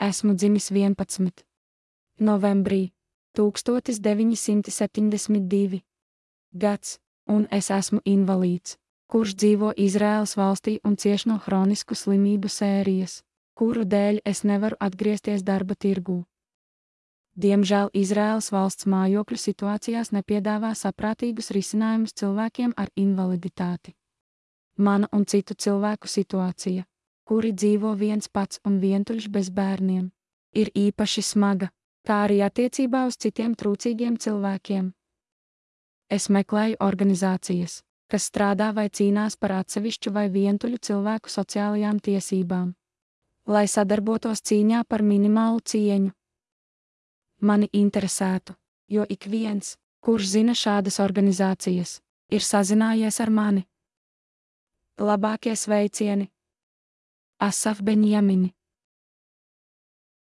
Esmu dzimis 11. novembrī 1972. gads, un es esmu invalīds, kurš dzīvo Izraēlas valstī un cieš no hronisku slimību sērijas, kuru dēļ es nevaru atgriezties darba tirgū. Diemžēl Izraēlas valsts mājokļu situācijās nepiedāvā saprātīgus risinājumus cilvēkiem ar invaliditāti. Mana un citu cilvēku situācija, kuri dzīvo viens pats un vientuļš bez bērniem, ir īpaši smaga, kā arī attiecībā uz citiem trūcīgiem cilvēkiem. Es meklēju organizācijas, kas strādā vai cīnās par atsevišķu vai vientuļu cilvēku sociālajām tiesībām, lai sadarbotos cīņā par minimālu cieņu. Mani interesētu, jo ik viens, kurš zina šādas organizācijas, ir sazinājies ar mani. Labākie sveicieni! אסף בנימין.